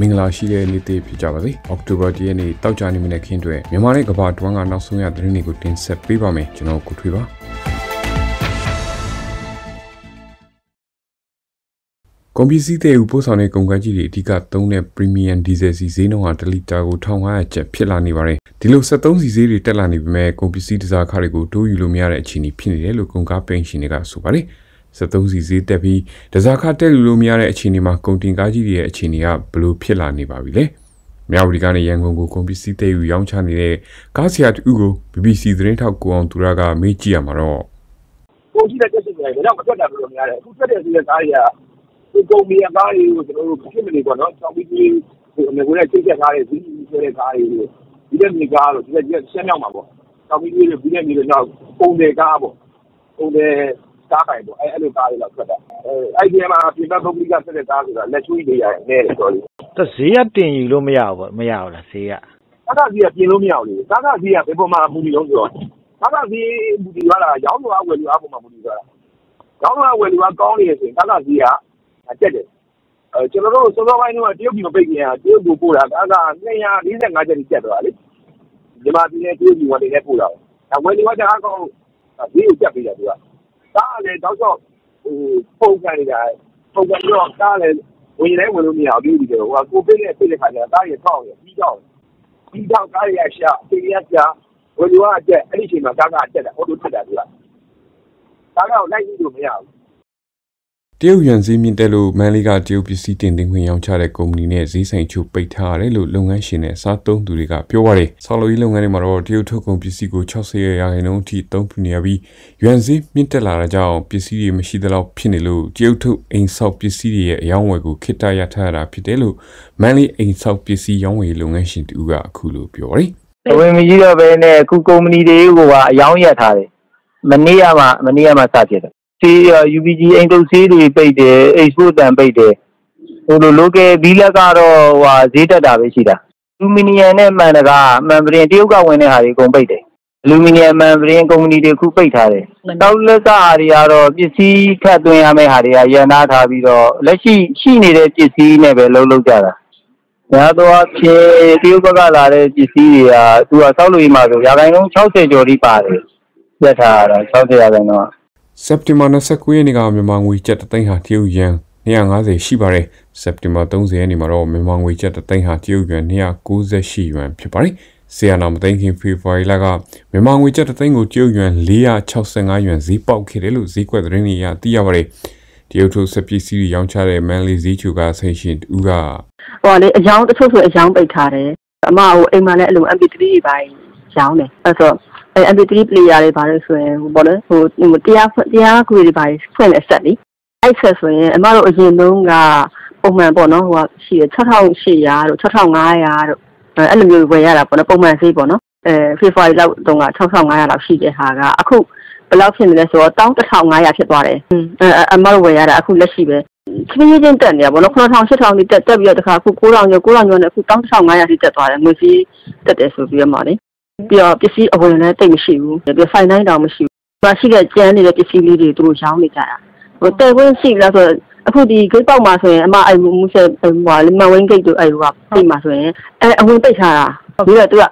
မင်္ဂလာရှိတဲ့နေ့သေးဖြစ်ကြပါစေအောက်တိုဘာ10ရက်နေ့တောက်ကြနေမနေ့ခင်းတွေမြန်မာနဲ့ကမ္ဘာတွန်းကနောက်ဆုံးရသတင်းတွေကိုတင်ဆက်ပေးပါမယ်ကျွန်တော်ကိုထွေးပါကွန်ပျူတာတဲ့ဥပို့ဆောင်တဲ့ကုန်ကန်းကြီးတွေအဓိကသုံးတဲ့ Premium Diesel စီဈေးနှုန်းဟာ1လီတာကို1500ကျပ်ဖြစ်လာနေပါတယ်ဒီလို73စီဈေးတွေတက်လာနေပေမဲ့ကွန်ပျူတာတစားခါတွေကိုတိုးယူလို့မရတဲ့အခြေအနေဖြစ်နေတယ်လို့ကုန်ကားပိန်ရှင်တွေကဆိုပါတယ် 73စီဈေးတက်ပြီးတစားခတက်လူလို့မရတဲ့အခြေအနေမှာကုန်တင်ကားကြီးတွေရဲ့အခြေအနေကဘလို့ဖြစ်လာနေပါပြီလဲမြောက်ဝတီကနေရန်ကုန်ကိုကွန်ပျူတာတဲ့ယူရောင်းချနေတဲ့ကားဆရာတူကို BBC သတင်းထောက်ကိုအောင်သူရကမေးကြည့်ရမှာတော့ကုန်ကြီးတဲ့တက်စစ်တွေတော့မထွက်တာလို့များတယ်အခုထွက်တဲ့စီးတဲ့ကားတွေကဒီကုန်မီကားတွေကိုကျွန်တော်တို့ဖြစ်မနေပေါ့နော်ဆောင်းပြီးပြီးဟိုငွေနဲ့ချိတ်ချက်ကားတွေဒီဆိုတဲ့ကားတွေဒီတဲ့မြေကားလို့ဒီတဲ့ဆက်မြောက်မှာပေါ့ဆောင်းပြီးပြီးပြီးတဲ့မြေတွေတော့ပုံတယ်ကားပေါ့ပုံတယ် ကားပိုင်ပေါ့အဲအဲ့လိုကားတွေလောက်ထွက်တာအဲအဲ့ဒီမှာပြင်ပပုဂ္ဂလိကဆက်တဲ့ကားဆိုတာလက်ချွေးတွေရတယ်နဲတယ်ဆိုတော့တဈေးကတင်ယူလို့မရဘူးပေါ့မရဘူးလားဈေးကကားကဈေးကပြင်လို့မရဘူးလေကားကဈေးကဘယ်ပေါ်မှာမူတည်လို့ဆိုတော့ကားကဈေးမူတည်သွားတာရောင်းလို့အဝယ်လို့အပေါ်မှာမူတည်သွားတာရောင်းလို့အဝယ်လို့ကောင်းနေရဆိုရင်ကားကဈေးကတက်တယ်အဲကျွန်တော်တို့စောစောပိုင်းတုန်းကတရုတ်ပြည်မပိတ်ခင်ကတရုတ်ကိုပို့တာကားက245ကျပ်ကြီးတက်သွားတာလေမြန်မာပြည်နဲ့တရုတ်ပြည်ဝင်နေပို့တာ။ဝယ်နေကတအားကောင်းဈေးကိုတက်ပေးတယ်သူက ကားကလည်းတောက်လျှောက်ပုန်ကန်နေတာ။ပုန်ကန်ပြီးတော့ကားလည်းဝင်လည်းဝင်လို့မရဘူးတရုတ်ပြည်ထဲကို။ကိုဗစ်နဲ့ပိတ်တဲ့အခါကျတော့ကားတွေထောက်နေတယ်။ပြီးတော့ပြီးတော့ကားတွေကရှာ၊အချိန်တွေကကြာ၊ဝယ်လိုအားကတက်။အဲဒီအချိန်မှာကားကတက်တာ။ဟောတိုတက်တာသူက။ကားကိုလိုက်မိလို့မရဘူး တရုတ်ယွမ်ဈေးမြင့်တက်လို့မန်လေးကတရုတ်ပစ္စည်းတင်သွင်းခွင့်ရောင်းချတဲ့ကုမ္ပဏီနဲ့ဈေးဆိုင်ချုပ်ပိတ်ထားရတယ်လို့လုပ်ငန်းရှင်နဲ့စားသုံးသူတွေကပြောပါတယ်။ဆော်လိုကြီးလုပ်ငန်းတွေမှာတော့တရုတ်ထုတ်ကုန်ပစ္စည်းကို60ရာခိုင်နှုန်းအထိသုံးပြုနေရပြီးယွမ်ဈေးမြင့်တက်လာတာကြောင့်ပစ္စည်းတွေမရှိသလောက်ဖြစ်နေလို့တရုတ်ထုတ်အိမ်ဆောက်ပစ္စည်းတွေရဲ့အယောင်းဝယ်ကိုခိတရထားရတာဖြစ်တယ်လို့မန်လေးအိမ်ဆောက်ပစ္စည်းရောင်းဝယ်လုပ်ငန်းရှင်တူကအခုလိုပြောပါတယ်။အဝင်မကြီးတော့ပဲနဲ့အခုကုမ္ပဏီတွေကိုကအယောင်းရထားတယ်။မနေ့ကမှမနေ့ကမှစဖြစ်တယ် ဆေး UPG အိမ်ထုတ်ဆေးတွေပိတ်တယ်။ Export တန်ပိတ်တယ်။ဟိုလို Local ဘီးလပ်ကတော့ဈေးတက်တာပဲရှိတာ။အလူမီနီယံနဲ့ မှန်တံခါး မှန်ပြတင်း တရုတ်ကဝင်တဲ့ဟာတွေ အကုန်ပိတ်တယ်။အလူမီနီယံ မှန်ပြတင်း ကုမ္ပဏီတွေအခုပိတ်ထားတယ်။ကျောက်လက်စဟာတွေကတော့ ပစ္စည်းထပ်သွင်းရမယ့်ဟာတွေက ရပ်နားထားပြီးတော့ လက်ရှိရှိနေတဲ့ ပစ္စည်းနဲ့ပဲ အလုပ်လုပ်ကြတာ။များသောအားဖြင့် တရုတ်ဘက်ကလာတဲ့ ပစ္စည်းတွေက သူက ဆောက်လုပ်ရေးမှာဆို ရာခိုင်နှုန်း ၆၀ ကျော်ထိပါတယ်။ရပ်ထားရတာ ၆၀ ရာခိုင်နှုန်းက စက်တင်ဘာ29ရက်နေ့ကမြန်မာငွေကျပ်တသိန်းဟာတရုတ်ယန်250ရှိပါတယ်စက်တင်ဘာ30ရက်နေ့မှာတော့မြန်မာငွေကျပ်တသိန်းဟာတရုတ်ယန်298ယွမ်ဖြစ်ပါတယ်ဆီယနာမသိန်းခင်ဖေဖော်ဝါရီလကမြန်မာငွေကျပ်တသိန်းကိုတရုတ်ယွမ်465ယွမ်ဈေးပေါက်ခဲ့တယ်လို့ဈေးကွက်သတင်းတွေအရသိရပါတယ်တရုတ်ထုတ်စပစ္စည်းတွေရောင်းချတဲ့မန်လီဈေးချူကဆိတ်ရှင်ဦးကဟိုလေအယောင်တချို့ဆိုအယောင်ပိတ်ထားတယ်အမဟိုအိမ်မှာလည်းအဲ့လို MP3 တွေပါရောင်းတယ်အဲ့ဆို အဲ MP3 player တွေပါလို့ဆိုရင်ဟိုပေါ့လေဟိုတရားတရားခွေတွေပါဖွင့်တဲ့ဆက်လीအဲ့ဆက်ဆိုရင်အမတို့အရင်တုန်းကပုံမှန်ပေါ့နော်ဟိုကရှိရ6800တို့6500တို့အဲ့လိုမျိုးဝယ်ရတာပေါ့နော်ပုံမှန်ဈေးပေါ့နော်အဲဖေဖော်ဝါရီလောက်တုန်းက6500လောက်ရှိတဲ့ဟာကအခုဘယ်လောက်ဖြစ်နေလဲဆိုတော့11500ဖြစ်သွားတယ်အဲအမတို့ဝယ်ရတာအခုလက်ရှိပဲခင်းချင်းတက်နေရပါတော့9000 8000တိတက်တက်ပြီးတော့တခါအခု9000ကျော်9000ကျော်နဲ့အခု11500တိတက်သွားတယ်ငွေစည်းတက်တယ်ဆိုပြီးတော့မှလေ ပြီးတော့ပစ္စည်းအဝင်လည်းတိတ်မရှိဘူးပြီးတော့ဖိုင်တိုင်းတောင်မရှိဘူး။မရှိတဲ့ကျန်းနေတဲ့ပစ္စည်းလေးတွေသူတို့ရောင်းနေကြတာ။ဟိုတဲခွင့်ရှိလားဆိုတော့အခုဒီဂိတ်ပေါက်မှာဆိုရင်အမအဲ့မူဆက်ဟိုလမဝင်းဂိတ်တို့အဲ့ဟိုကပြိမှာဆိုရင်အဲအဝင်ပိတ်ထားတာပြီးတော့သူက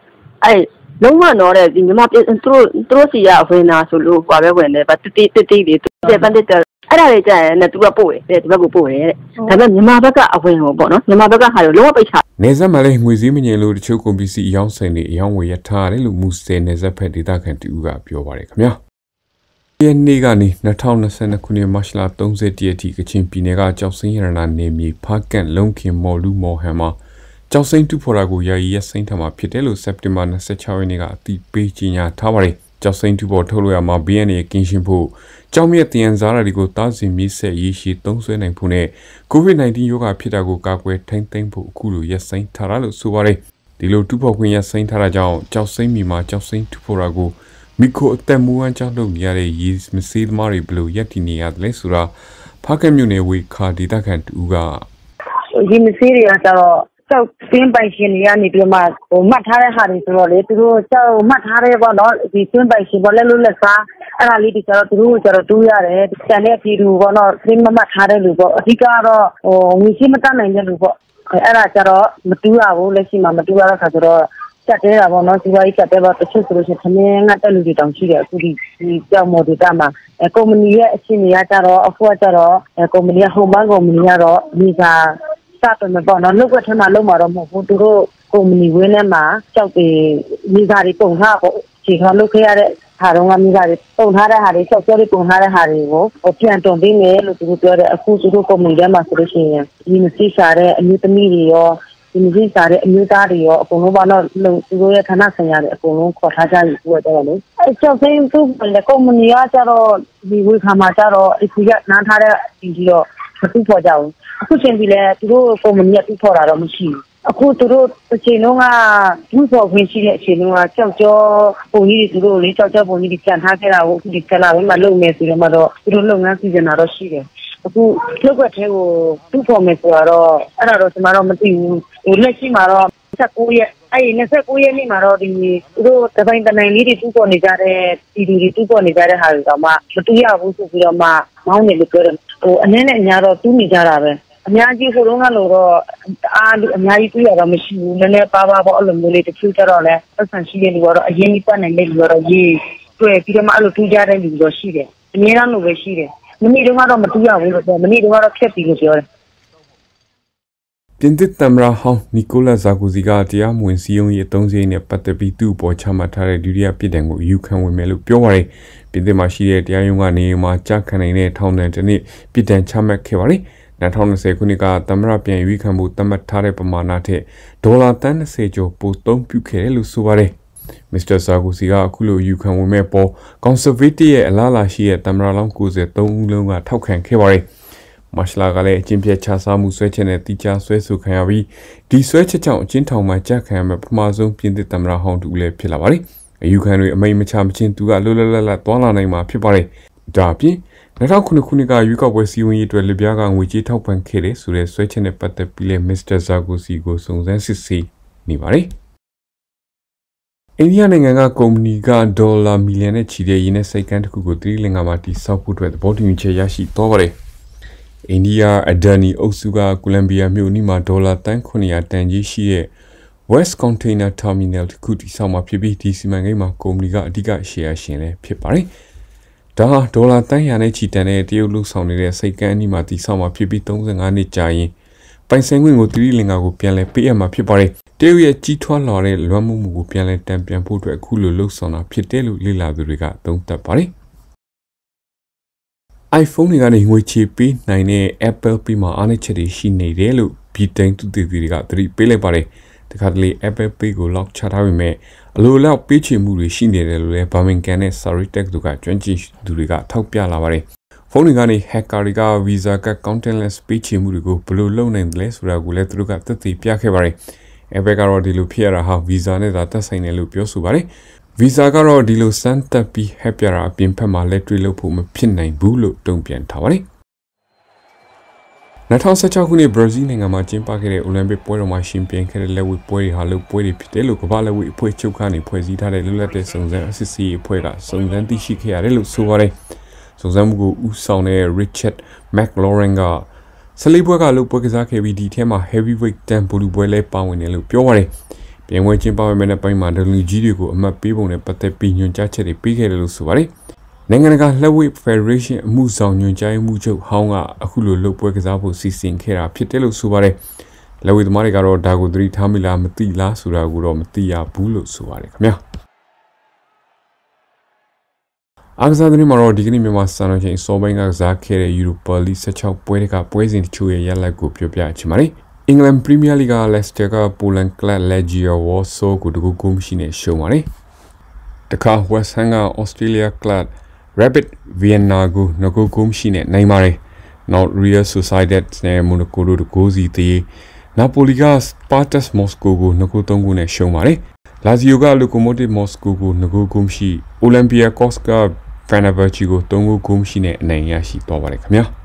အဲ့လုံးဝတော့တဲ့ဒီမြမသူတို့သူတို့စီရဝင်တာဆိုလို့ဟိုပဲဝင်တယ်ဗတ်တိတိတိလေးတဲ့ပန်တဲ့ အဲ့ဒါတွေကြာရင်လည်းသူကပို့တယ်ဒီဘက်ကိုပို့တယ်တဲ့ဒါပေမဲ့မြန်မာဘက်ကအဝင်ဟိုပေါ့နော်မြန်မာဘက်ကဟာတော့လုံးဝပိတ်ချနေဆက်မှာလည်းငွေစည်းမငြိမ်လို့တချို့ကုန်ပစ္စည်းအယောင်းဆိုင်တွေအယောင်းဝယ်ရထားတယ်လို့မူဆယ်နေဆက်ဖက်ဒေတာခံတူကပြောပါတယ်ခင်ဗျာယနေ့ကနေ2022ခုနှစ်မတ်လ30ရက်ထိကချင်ပြည်နယ်ကကြောက်စင်းရတနာနေမြေဖားကန့်လုံခင်မော်လူမော်ဟန်မှာကြောက်စိမ့်တူဖော်တာကိုယာယီရစိမ့်ထမှာဖြစ်တယ်လို့စက်တင်ဘာ26ရက်နေ့ကအတည်ပြုကြေညာထားပါတယ် ကြောက်စိမ့်တူပေါ်ထုတ်လို့ရမှာ BNA ကင်းရှင်းဖို့ကြောက်မြက်တည်န်စားတာတွေကိုတားဆီးမြစ်ဆက်ရေးရှိသုံးစွဲနိုင်ဖို့နဲ့ COVID-19 ရောဂါဖြစ်တာကိုကာကွယ်ထိန်းသိမ်းဖို့အခုလိုရက်စိမ့်ထားတာလို့ဆိုပါတယ်ဒီလိုတူဖို့ခွင့်ရက်စိမ့်ထားတာကြောင့်ကြောက်စိမ့်မီမှာကြောက်စိမ့်တူဖို့ရာကိုမိခိုအသက်မူဝမ်းကြောက်လုပ်နေရတဲ့ရီမစေးသမားတွေဘယ်လိုရက်တည်နေရတယ်လဲဆိုတာဖားကက်မြို့နယ်ဝေခါဒေတာခံတူကရီမစေးတွေကကျတော့ ကျောက်သင်းပိုင်ရှင်တွေကနေပြီးမှဟိုမှတ်ထားတဲ့ဟာတွေဆိုတော့လေသူတို့ကျောက်မှတ်ထားတဲ့ပေါ့နော်ဒီသင်းပိုင်ရှင်ပေါ့လက်လို့လက်စားအဲ့ဒါလေးတွေကျတော့သူတို့ကျတော့တူးရတယ်တန်တဲ့ပြည်သူပေါ့နော်သင်းမမှတ်ထားတဲ့လူပေါ့အဓိကတော့ဟိုငွေရှိမတတ်နိုင်တဲ့လူပေါ့အဲ့ဒါကြတော့မတူရဘူးလက်ရှိမှာမတူရတဲ့ခါကျတော့စက်တဲတာပေါ့နော်ဒီဘာကြီးစက်တဲပါတချို့ဆိုလို့ရှိရင်သမင်းငါတက်လူတွေတောင်ရှိတယ်အခုဒီဒီကြောက်မော်ဒေတာမှာအဲကုမ္ပဏီရဲ့အချင်းတွေကကြတော့အခုကကြတော့အဲကုမ္ပဏီကဟိုဘန်ကုမ္ပဏီကတော့ဒီစာ စတယ်မပေါ့နော်လောက်ွက်ထဲမှာလုံးမှာတော့မဟုတ်ဘူးသူတို့ကုမ္ပဏီဝင်းထဲမှာကြောက်တွေဒီစာတွေပုံထားပေါ့ခြေခါလုတ်ခဲ့ရတဲ့ဟာတော့ကမိသားတွေပုံထားတဲ့ဟာတွေချက်ပြောတွေပုံထားတဲ့ဟာတွေကိုဟိုပြန်တွန်ပေးမယ်လို့သူတို့ပြောတယ်အခုသူတို့ကုမ္ပဏီထဲမှာဆိုလို့ရှိရင်ဒီမရှိရှာတဲ့အမျိုးသမီးတွေရောဒီမရှိရှာတဲ့အမျိုးသားတွေရောအကုန်လုံးပါတော့သူတို့ရဲ့ဌာနဆိုင်ရာတွေအကုန်လုံးခေါ်ထားကြပြီပြောတယ်လေအဲချက်သိန်းသူလည်းကုမ္ပဏီကကြတော့ဒီဝေခါမှာကြတော့အခုကနားထားတဲ့ဒီကြီးတော့မတူပေါ်ကြဘူး အခုချိန်ဒီလေသူတို့ကုမ္ပဏီကတူပေါ်တာတော့မရှိဘူးအခုသူတို့အချိန်လုံးကဘူးပေါ်ခွင့်ရှိတဲ့အချိန်လုံးကကြောက်ကြောပုံကြီးတွေသူတို့လေးကြောက်ကြောပုံကြီးတွေကြံထားခဲ့တာကိုအခုဒီကလာဘက်မှာလုံနေဆိုတော့မှတော့သူတို့လုပ်ငန်းစီစဉ်တာတော့ရှိတယ်အခုလောက်ွက်သေးကိုတူပေါ်မယ်ဆိုတော့အဲ့ဒါတော့ကျွန်တော်တော့မသိဘူးဟိုလက်ရှိမှာတော့19ရက်အဲ့ဒီ29ရက်နေ့မှာတော့ဒီသူတို့တပိုင်းတနိုင်လေးတွေတူပေါ်နေကြတဲ့ဒီလူတွေတူပေါ်နေကြတဲ့ဟာတွေတော့မှမတူရဘူးဆိုပြီးတော့မှမောင်းနေလို့ပြောတယ်ဟိုအနေနဲ့အများတော့တူးနေကြတာပဲ အများကြီးဟိုတုန်းကလို့တော့အားအများကြီးတွေ့ရတော့မရှိဘူးနည်းနည်းပါးပါးပေါ့အဲ့လိုမျိုးလေးတချို့ကြတော့လဲပတ်စံရှိတဲ့လူကတော့အရင်ကြီးပတ်နိုင်တဲ့လူကတော့ရေးတွေ့ပြီးတော့မှအဲ့လိုတူးကြတဲ့လူတော့ရှိတယ်အများအားလို့ပဲရှိတယ်မနေ့တုန်းကတော့မတူးရဘူးလို့ပြောမနေ့တုန်းကတော့ဖြတ်ပြီးလို့ပြောတယ်ပြင်သစ်သမ္မတဟောင်းနီကိုလာဇာကိုစီကတရားမဝင်စည်းရုံးရေးအသုံးစရိတ်နဲ့ပတ်သက်ပြီးသူ့အပေါ်ချမှတ်ထားတဲ့ဒုတိယပြည်တိုင်ကိုယူခံဝင်မယ်လို့ပြောပါရယ်ပြင်သစ်မှာရှိတဲ့တရားရုံးကနေမှာကြားခံနိုင်တဲ့ထောင်ဒဏ်တစ်နှစ်ပြည်တိုင်ချမှတ်ခဲ့ပါရယ် 2020ခုနှစ်ကသမ္မတပြန်ရွေးခံမှုသတ်မှတ်ထားတဲ့ပမာဏထက်ဒေါ်လာတန်း30ကျော်ပိုသုံးပြုခဲ့တယ်လို့ဆိုပါတယ်မစ္စတာဆာဂူစီကအခုလိုယူခံဝင်မဲ့ပေါ်ကွန်ဆာဗေးတစ်ရဲ့အလားအလာရှိတဲ့သမ္မတလောင်း93ဦးလုံးကထောက်ခံခဲ့ပါတယ်မတ်လာကလည်းအချင်းပြတ်ချစားမှုဆွဲချက်နဲ့တီချာဆွဲဆိုခံရပြီးဒီဆွဲချက်ကြောင့်အချင်းထောင်မှာကြက်ခံရမဲ့ပထမဆုံးပြင်သစ်သမ္မတဟောင်းတူလည်းဖြစ်လာပါတယ်အယူခံတွေအမိန်မချမချင်းသူကလွတ်လပ်လပ်လပ်သွားလာနိုင်မှာဖြစ်ပါတယ်ဒါအပြင် 2009ခုနှစ်ကရွေးကောက်ပွဲစည်းဝေးရေးအတွက်လစ်ပြားကငွေကြေးထောက်ပံ့ခဲ့တယ်ဆိုတဲ့ဆွဲချက်နဲ့ပတ်သက်ပြီးလဲမစ္စတာဇာဂိုစီကိုစုံစမ်းစစ်ဆေးနေပါတယ်။အိန္ဒိယနိုင်ငံကကုမ္ပဏီကဒေါ်လာမီလီယံနဲ့ချီတဲ့ရင်းနှီးစိတ်ကမ်းတစ်ခုကိုသတိလင်္ကာမှာတိစောက်ဖို့အတွက်သဘောတူညီချက်ရရှိသွားပါတယ်။အိန္ဒိယအဒန်နီအုပ်စုကကိုလံဘီယာမြို့နီးမှာဒေါ်လာတန်း900တန်ကြီးရှိတဲ့ West Container Terminal တစ်ခုတည်ဆောက်မှာဖြစ်ပြီးဒီစီမံကိန်းမှာကုမ္ပဏီကအဓိကရှယ်ယာရှင်လည်းဖြစ်ပါတယ်။ ဒါဟာဒေါ်လာတန်းရာနဲ့ချီတန်တဲ့တရုတ်လူဆောင်နေတဲ့စိတ်ကမ်းအနီးမှာတည်ဆောက်မှာဖြစ်ပြီး35နှစ်ကြာရင်ပိုင်ဆိုင်ခွင့်ကိုသတိလင်္ကာကိုပြန်လည်ပေးအပ်မှာဖြစ်ပါတယ်။တရုတ်ရဲ့ကြီးထွားလာတဲ့လွှမ်းမိုးမှုကိုပြန်လည်တံပြန်ဖို့အတွက်အခုလိုလှုပ်ဆောင်တာဖြစ်တယ်လို့လေ့လာသူတွေကသုံးသပ်ပါတယ်။ iPhone တွေကနေငွေချေပေးနိုင်တဲ့ Apple Pay မှာအားနည်းချက်တွေရှိနေတယ်လို့ Bitain သူတွေတွေကသတိပေးလိုက်ပါတယ်။တခါတလေ Apple Pay ကို lock ချထားပေမဲ့ အလိုလောက်ပေးချေမှုတွေရှိနေတယ်လို့လည်း Birmingham နဲ့ Surrey Tech တို့ကကျွမ်းကျင်သူတွေကထောက်ပြလာပါတယ်။ဖုန်းတွေကနေ hacker တွေက Visa က contactless ပေးချေမှုတွေကိုဘယ်လိုလုပ်နိုင်တယ်လဲဆိုတာကိုလည်းသူတို့ကသက်သေပြခဲ့ပါတယ်။ Apple ကတော့ဒီလိုဖြစ်ရတာဟာ Visa နဲ့သာသက်ဆိုင်တယ်လို့ပြောဆိုပါတယ်။ Visa ကတော့ဒီလိုစမ်းသပ်ပြီး hack ပြတာအပြင်ဘက်မှာလက်တွေ့လုပ်ဖို့မဖြစ်နိုင်ဘူးလို့တုံ့ပြန်ထားပါတယ်။ 2016ခုနှစ်ဘရာဇီးနိုင်ငံမှာကျင်းပခဲ့တဲ့အိုလံပစ်ပွဲတော်မှာရှင်ပြိုင်ခဲ့တဲ့လက်ဝှေ့ပွဲတွေဟာလို့ပွဲတွေဖြစ်တယ်လို့ကမ္ဘာလက်ဝှေ့အဖွဲ့ချုပ်ကနေဖွဲ့စည်းထားတဲ့လွတ်လပ်တဲ့စုံစမ်းအစစ်အရေးအဖွဲ့ကစုံစမ်းသိရှိခဲ့ရတယ်လို့ဆိုပါတယ်။စုံစမ်းမှုကိုဦးဆောင်တဲ့ Richard McLaurin ကဆလီပွဲကလို့ပွဲကစားခဲ့ပြီးဒီထဲမှာ heavyweight တန်ဘူလူပွဲလဲပါဝင်တယ်လို့ပြောပါတယ်။ပြင်ပွဲကျင်းပမဲ့တဲ့ပိုင်းမှာ WG တွေကိုအမှတ်ပေးပုံနဲ့ပတ်သက်ပြီးညွှန်ကြားချက်တွေပေးခဲ့တယ်လို့ဆိုပါတယ်။ နိုင်ငံတကာလက်ဝှေ့ဖက်ဒရေးရှင်းအမှုဆောင်ညွှန်ကြားမှုချုပ်ဟောင်းကအခုလိုလုပ်ပွဲကစားဖို့စီစဉ်ခဲ့တာဖြစ်တယ်လို့ဆိုပါတယ်။လက်ဝှေ့သမားတွေကတော့ဒါကိုသတိထားမိလားမသိလားဆိုတာကိုတော့မသိရဘူးလို့ဆိုပါတယ်ခင်ဗျာ။အားကစားသတင်းမှာတော့ဒီကနေ့မြန်မာစံတော်ချိန်စောပိုင်းကကစားခဲ့တဲ့ Europa League 16ပွဲတွေကပွဲစဉ်တချို့ရဲ့ရလဒ်ကိုပြောပြချင်ပါတယ်။ England Premier League က Leicester က Poland Club Legia Warsaw ကိုတကူကူမရှိနဲ့ရှုံးပါတယ်။တခါ West Ham က Australia Club Rapid Vienna ကိုငကိုကုန်းရှိနဲ့နိုင်ပါတယ်။ Not Real Sociedad နဲ့ Monaco တို့ကိုစီသေး Napoli က Spartak Moscow ကိုငကိုသုံးခုနဲ့ရှုံးပါတယ်။ Lazio က Lokomotiv Moscow ကိုငကိုကုန်းရှိ Olympiacos က Fenerbahce ကို3ခုကုန်းရှိနဲ့အနိုင်ရရှိသွားပါတယ်ခင်ဗျာ။